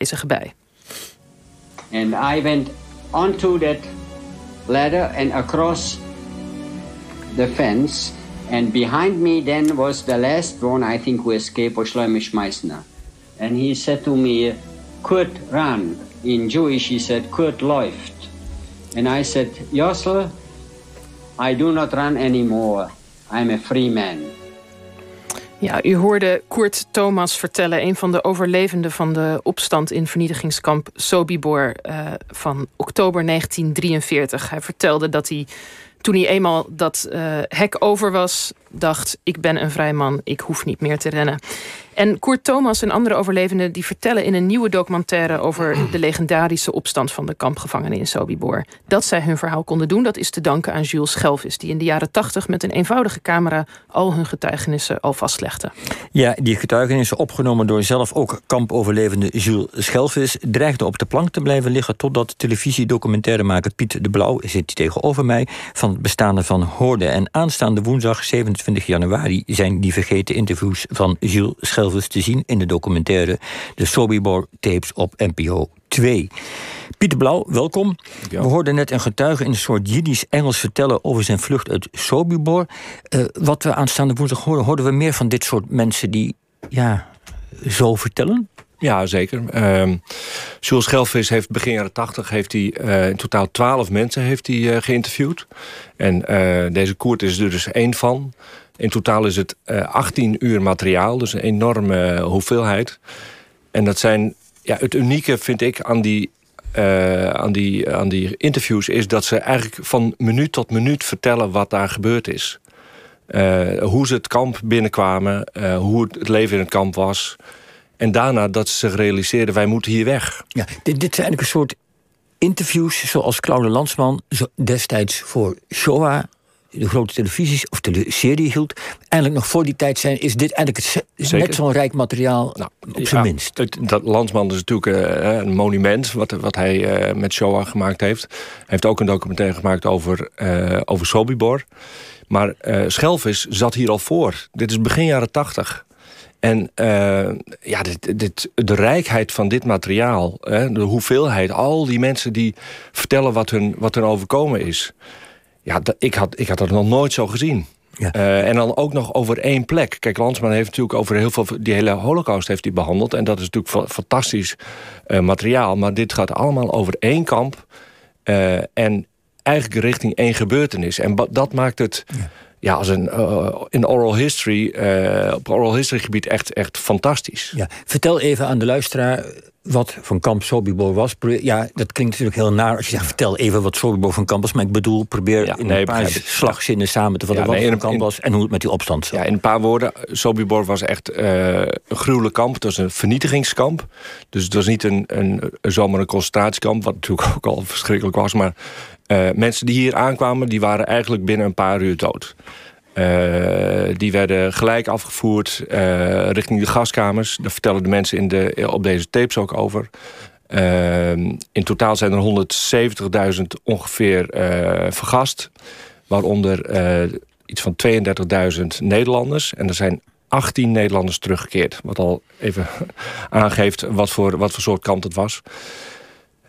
aanwezige bij. And I went onto that ladder and across the fence. And behind me then was the last one, I think, who escaped, was Schleimisch Meissner. And he said to me, Kurt ran. In Jewish, he said, Kurt läuft. And I said, Jossel, I do not run anymore. I'm a free man. Ja, u hoorde Kurt Thomas vertellen, een van de overlevenden van de opstand in vernietigingskamp Sobibor uh, van oktober 1943. Hij vertelde dat hij, toen hij eenmaal dat uh, hek over was, dacht: Ik ben een vrij man, ik hoef niet meer te rennen. En Kurt Thomas en andere overlevenden die vertellen in een nieuwe documentaire over de legendarische opstand van de kampgevangenen in Sobibor. Dat zij hun verhaal konden doen, dat is te danken aan Jules Schelvis, die in de jaren tachtig met een eenvoudige camera al hun getuigenissen al vastlegde. Ja, die getuigenissen opgenomen door zelf ook kampoverlevende Jules Schelvis dreigden op de plank te blijven liggen totdat televisiedocumentairemaker Piet de Blauw, zit tegenover mij, van het bestaande van hoorde. En aanstaande woensdag 27 januari zijn die vergeten interviews van Jules Schelvis te zien in de documentaire De Sobibor Tapes op NPO 2. Pieter Blauw, welkom. We hoorden net een getuige in een soort Jiddisch-Engels vertellen over zijn vlucht uit Sobibor. Uh, wat we aanstaande woensdag horen, hoorden we meer van dit soort mensen die ja, zo vertellen? Ja, zeker. Uh, Jules Schelvis heeft begin jaren 80 heeft hij, uh, in totaal twaalf mensen heeft hij, uh, geïnterviewd. En deze Koert is er dus één van. In totaal is het 18 eh, uur materiaal, dus een enorme eh, hoeveelheid. En dat zijn, ja, het unieke vind ik aan die, aan, die, aan die interviews... is dat ze eigenlijk van minuut tot minuut vertellen wat daar gebeurd is. Hoe ze het kamp binnenkwamen, hoe het leven in het kamp was. En daarna dat ze zich realiseerden, wij moeten hier weg. Ja, dit, dit zijn eigenlijk een soort interviews zoals Claude Landsman destijds voor Shoah de grote televisies of serie hield. Eigenlijk nog voor die tijd zijn, is dit eigenlijk het, net zo'n rijk materiaal nou, op zijn minst. Het, dat Landsman is natuurlijk uh, een monument wat, wat hij uh, met Shoah gemaakt heeft. Hij heeft ook een documentaire gemaakt over, uh, over Sobibor. Maar Schelvis zat hier al voor. Dit is begin jaren tachtig. En ja, dit, dit, de rijkheid van dit materiaal, hè, de hoeveelheid, al die mensen die vertellen wat hun, wat hun overkomen is. Ja, ik had, ik had dat nog nooit zo gezien. Ja. Uh, en dan ook nog over één plek. Kijk, Landsman heeft natuurlijk over heel veel... die hele holocaust heeft hij behandeld. En dat is natuurlijk fantastisch uh, materiaal. Maar dit gaat allemaal over één kamp. En eigenlijk richting één gebeurtenis. En dat maakt het... Ja. Ja als een, in oral history, op oral history gebied echt, echt fantastisch. Ja. Vertel even aan de luisteraar wat van kamp Sobibor was. Ja, dat klinkt natuurlijk heel naar als je zegt... vertel even wat Sobibor van kamp was. Maar ik bedoel, probeer in een paar slagzinnen samen te vatten... wat van kamp was en hoe het met die opstand zat. Ja, in een paar woorden. Sobibor was echt uh, een gruwelijk kamp. Het was een vernietigingskamp. Dus het was niet een, een, een zomaar een concentratiekamp... wat natuurlijk ook al verschrikkelijk was. Maar uh, mensen die hier aankwamen... die waren eigenlijk binnen een paar uur dood. Uh, die werden gelijk afgevoerd uh, richting de gaskamers. Daar vertellen de mensen in de, op deze tapes ook over. In totaal zijn er 170.000 ongeveer vergast. Waaronder iets van 32.000 Nederlanders. En er zijn 18 Nederlanders teruggekeerd. Wat al even aangeeft wat voor, wat voor soort kamp het was.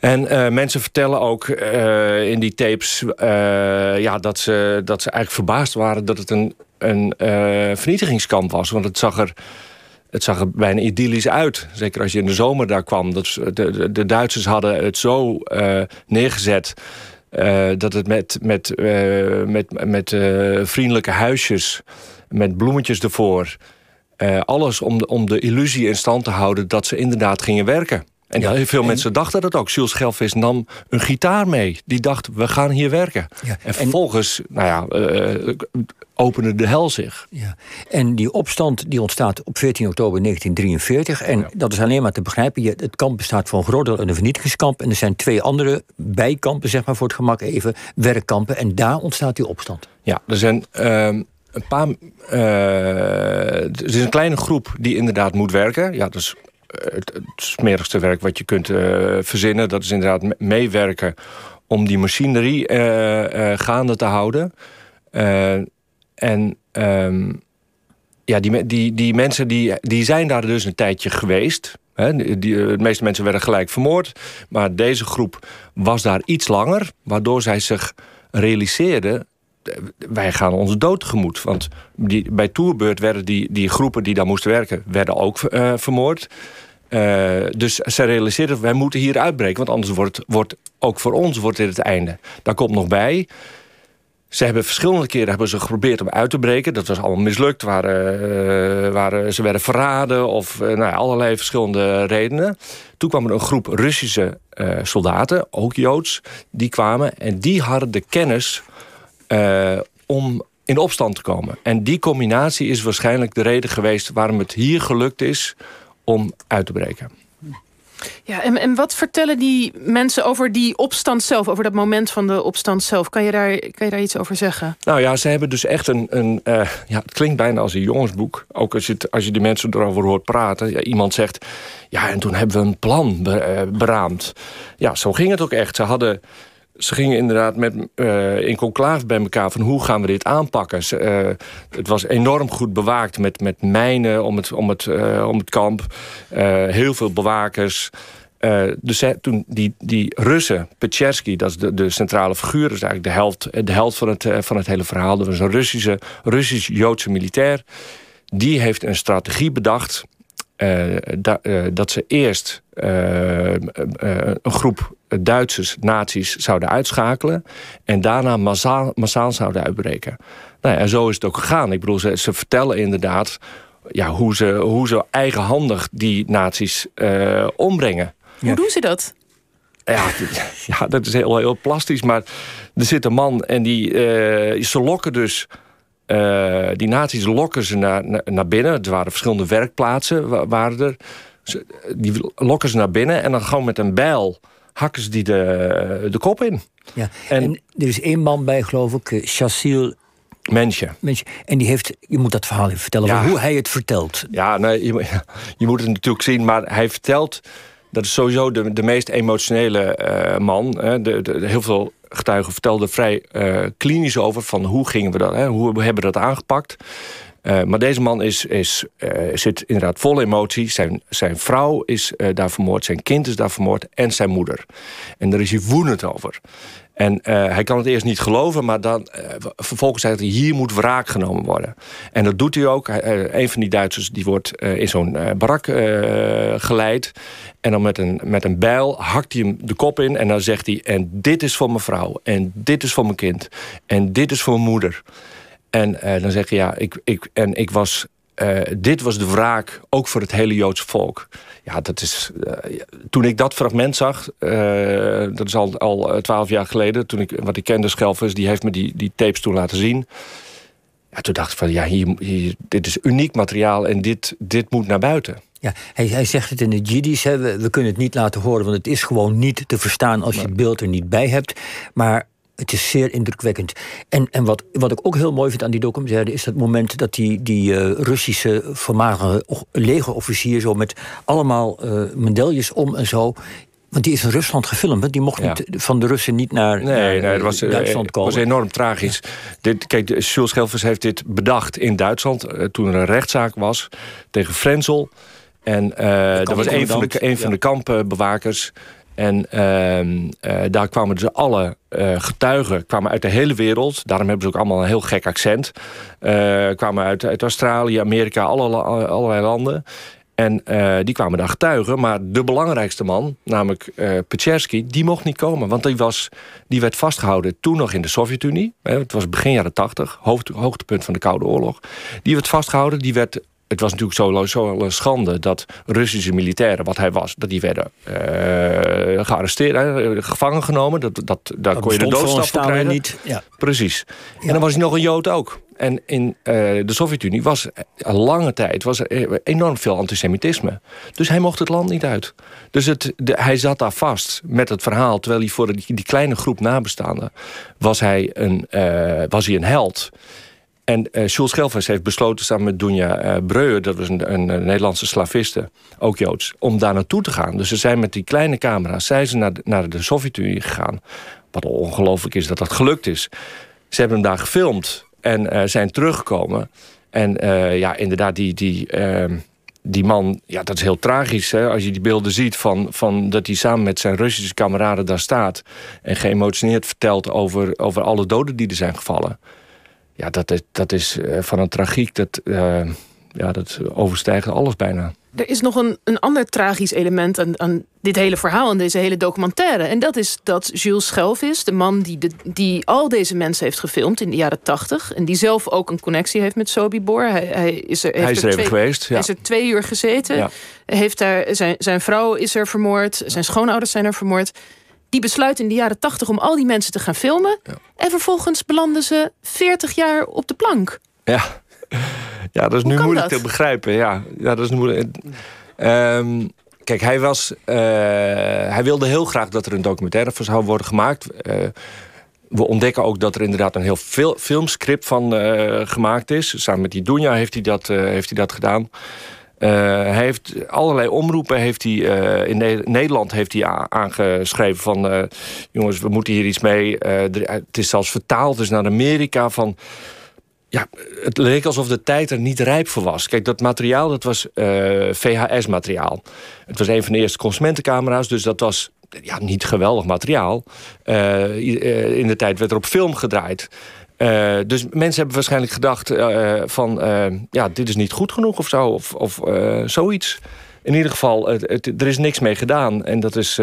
En uh, mensen vertellen ook uh, in die tapes uh, ja, dat, ze, dat ze eigenlijk verbaasd waren dat het een, een vernietigingskamp was. Want het zag er. Het zag er bijna idyllisch uit. Zeker als je in de zomer daar kwam. Dat, de, de, de Duitsers hadden het zo neergezet. dat het met, met, met, met vriendelijke huisjes. Met bloemetjes ervoor. alles om de, om de illusie in stand te houden dat ze inderdaad gingen werken. En heel veel mensen dachten dat ook. Jules Schelvis nam een gitaar mee. Die dacht, we gaan hier werken. Ja. En vervolgens, nou ja, uh, opende de hel zich. Ja. En die opstand die ontstaat op 14 oktober 1943. En dat is alleen maar te begrijpen. Het kamp bestaat van Grodel en een vernietigingskamp. En er zijn twee andere bijkampen, zeg maar voor het gemak even, werkkampen. En daar ontstaat die opstand. Ja, er zijn... Uh, een paar. Uh, er is een kleine groep die inderdaad moet werken. Ja, dus het, smerigste werk wat je kunt uh, verzinnen. Dat is inderdaad meewerken om die machinerie uh, uh, gaande te houden. en um, ja, die, die, die mensen die, die zijn daar dus een tijdje geweest. de meeste mensen werden gelijk vermoord. Maar deze groep was daar iets langer, waardoor zij zich realiseerden wij gaan onze dood tegemoet. Want die, bij Tourbeurt werden die, die groepen die daar moesten werken... werden ook uh, vermoord. Uh, dus ze realiseerden, wij moeten hier uitbreken... want anders wordt, wordt ook voor ons wordt dit het einde. Daar komt nog bij... Ze hebben verschillende keren hebben ze geprobeerd om uit te breken. Dat was allemaal mislukt. Waren, ze werden verraden of nou, allerlei verschillende redenen. Toen kwam er een groep Russische soldaten, ook Joods, die kwamen. En die hadden de kennis om in opstand te komen. En die combinatie is waarschijnlijk de reden geweest... waarom het hier gelukt is om uit te breken. Ja, en, en wat vertellen die mensen over die opstand zelf, over dat moment van de opstand zelf? Kan je daar, kan je daar iets over zeggen? Nou ja, ze hebben dus echt een. een uh, ja, het klinkt bijna als een jongensboek. Ook als je, het, als je die mensen erover hoort praten. Ja, iemand zegt. Ja, en toen hebben we een plan beraamd. Ja, zo ging het ook echt. Ze hadden ze gingen inderdaad met, uh, in conclave bij elkaar van hoe gaan we dit aanpakken. Ze, uh, het was enorm goed bewaakt met, met mijnen om het, om het, uh, om het kamp. heel veel bewakers. dus toen die, die Russen, Pechersky, dat is de, de centrale figuur... is eigenlijk de helft, de helft van, het, van het hele verhaal. Dat was een Russische, Russisch-Joodse militair. Die heeft een strategie bedacht... Da, dat ze eerst een groep Duitsers, nazi's zouden uitschakelen... en daarna massaal, massaal zouden uitbreken. Nou ja, en zo is het ook gegaan. Ik bedoel, ze, ze vertellen inderdaad ja, hoe, ze, hoe ze eigenhandig die nazi's uh, ombrengen. Hoe doen ze dat? Ja, ja, dat is heel, heel plastisch. Maar er zit een man en die, uh, ze lokken dus... Uh, die nazi's lokken ze naar, naar binnen. Er waren verschillende werkplaatsen. Waren er. die lokken ze naar binnen en dan gewoon met een bijl hakken ze die de, de kop in. Ja. En, er is één man bij, geloof ik, eh, Chassil Mensje. Mensje. En die heeft, je moet dat verhaal even vertellen, hoe hij het vertelt. Ja, nee, je, je, moet het natuurlijk zien, maar hij vertelt... dat is sowieso de, de meest emotionele uh, man. Hè. De, de, heel veel getuigen vertelden vrij uh, klinisch over... van hoe gingen we dat, hè, hoe hebben we dat aangepakt... Uh, maar deze man is, is, uh, zit inderdaad vol emotie. Zijn, zijn vrouw is uh, daar vermoord, zijn kind is daar vermoord en zijn moeder. En daar is hij woedend over. En hij kan het eerst niet geloven, maar dan, vervolgens zegt hij... hier moet wraak genomen worden. En dat doet hij ook. een van die Duitsers die wordt in zo'n barak geleid. En dan met een, met een bijl hakt hij hem de kop in. En dan zegt hij, en dit is voor mijn vrouw. En dit is voor mijn kind. En dit is voor mijn moeder. En uh, dan zeg je ja, ik, ik, en ik was. Uh, dit was de wraak, ook voor het hele Joodse volk. Ja, dat is. Uh, toen ik dat fragment zag, dat is al, al twaalf jaar geleden, toen ik, wat ik kende, Schelvers, die heeft me die, die tapes toen laten zien. Ja, toen dacht ik van ja, hier, hier, dit is uniek materiaal en dit, dit moet naar buiten. Ja, hij, hij zegt het in het Jiddisch, we, we, kunnen het niet laten horen, want het is gewoon niet te verstaan als je het beeld er niet bij hebt. Maar het is zeer indrukwekkend. En, en wat, wat ik ook heel mooi vind aan die documentaire... is dat moment dat die, die uh, Russische voormalige legerofficier... zo met allemaal uh, medailles om en zo... Want die is in Rusland gefilmd. Die mocht niet, van de Russen niet naar, nee, nee, dat was, eh, Duitsland komen. Dat was enorm tragisch. Dit, kijk, Jules Schelvers heeft dit bedacht in Duitsland... toen er een rechtszaak was tegen Frenzel. En uh, dat was een van de, een van de kampbewakers... En uh, uh, daar kwamen dus alle uh, getuigen kwamen uit de hele wereld. Daarom hebben ze ook allemaal een heel gek accent. Uh, kwamen uit, uit Australië, Amerika, alle, allerlei landen. En die kwamen daar getuigen. Maar de belangrijkste man, namelijk uh, die mocht niet komen. Want die, was, die werd vastgehouden toen nog in de Sovjet-Unie. Het was begin jaren tachtig, hoogtepunt van de Koude Oorlog. Die werd vastgehouden, die werd het was natuurlijk zo, zo een schande dat Russische militairen, wat hij was, dat die werden uh, gearresteerd, gevangen genomen. Dat, dat, daar kon je de doodstraf voor krijgen. Niet. Ja. Precies. En dan was hij nog een Jood ook. En in uh, de Sovjet-Unie was een lange tijd was er enorm veel antisemitisme. Dus hij mocht het land niet uit. Dus het, de, hij zat daar vast met het verhaal... terwijl hij voor die, die kleine groep nabestaanden... was hij een, was hij een held... En uh, Jules heeft besloten samen met Dunja uh, Breuer... dat was een, een, Nederlandse slaviste, ook Joods... om daar naartoe te gaan. Dus ze zijn met die kleine camera's zijn ze naar de, naar de Sovjet-Unie gegaan. Wat ongelooflijk is dat dat gelukt is. Ze hebben hem daar gefilmd en uh, zijn teruggekomen. En ja, inderdaad, die, die, ehm, die man, ja, dat is heel tragisch. Hè? Als je die beelden ziet van, van dat hij samen met zijn Russische kameraden daar staat. en geëmotioneerd vertelt over, over alle doden die er zijn gevallen. Ja, dat is, dat is van een tragiek. Dat, ja, dat overstijgt alles bijna. Er is nog een, een ander tragisch element aan, aan dit hele verhaal en deze hele documentaire. En dat is dat Jules Schelvis, de man die, de, die al deze mensen heeft gefilmd in de jaren tachtig. En die zelf ook een connectie heeft met Sobibor. Hij, hij is er, heeft hij is er, twee, geweest. Ja. Is er twee uur gezeten. Heeft daar, zijn, zijn vrouw is er vermoord. Zijn schoonouders zijn er vermoord. Die besluit in de jaren tachtig om al die mensen te gaan filmen. En vervolgens belanden ze 40 jaar op de plank. Ja. Ja, dat is nu moeilijk te begrijpen. Ja, ja dat is moeilijk. Um, kijk, hij, was, uh, hij wilde heel graag dat er een documentaire van zou worden gemaakt. Uh, we ontdekken ook dat er inderdaad een heel veel filmscript van uh, gemaakt is. Samen met die Dunja heeft hij dat, heeft hij dat gedaan. Hij heeft allerlei omroepen heeft hij, in Nederland heeft hij aangeschreven van... jongens, we moeten hier iets mee. het is zelfs vertaald dus naar Amerika van ja, het leek alsof de tijd er niet rijp voor was. Kijk, dat materiaal dat was VHS-materiaal. Het was een van de eerste consumentencamera's, dus dat was ja, niet geweldig materiaal. In de tijd werd er op film gedraaid. Uh, dus mensen hebben waarschijnlijk gedacht uh, van... ja, dit is niet goed genoeg of zo, of, of zoiets. In ieder geval, het, het, er is niks mee gedaan. En dat is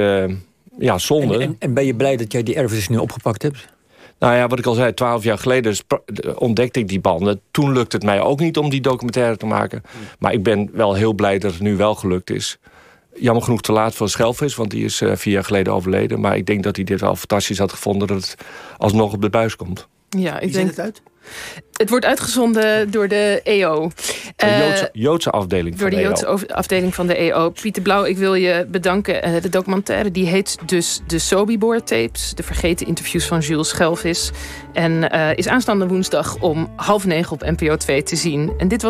ja, zonde. En, en, en, ben je blij dat jij die erfenis nu opgepakt hebt? Nou ja, wat ik al zei, twaalf jaar geleden ontdekte ik die banden. Toen lukte het mij ook niet om die documentaire te maken. Maar ik ben wel heel blij dat het nu wel gelukt is. Jammer genoeg te laat voor Schelvis, want die is vier jaar geleden overleden. Maar ik denk dat hij dit wel fantastisch had gevonden... dat het alsnog op de buis komt. Ja, ik denk... het uit? Het wordt uitgezonden door de EO. De Joodse, eh, Joodse afdeling van door de, Joodse EO. afdeling van de EO. Pieter Blauw, ik wil je bedanken. Eh, de documentaire die heet dus de Sobibor tapes. De vergeten interviews van Jules Schelvis. En uh, is aanstaande woensdag om half negen op NPO 2 te zien. En dit was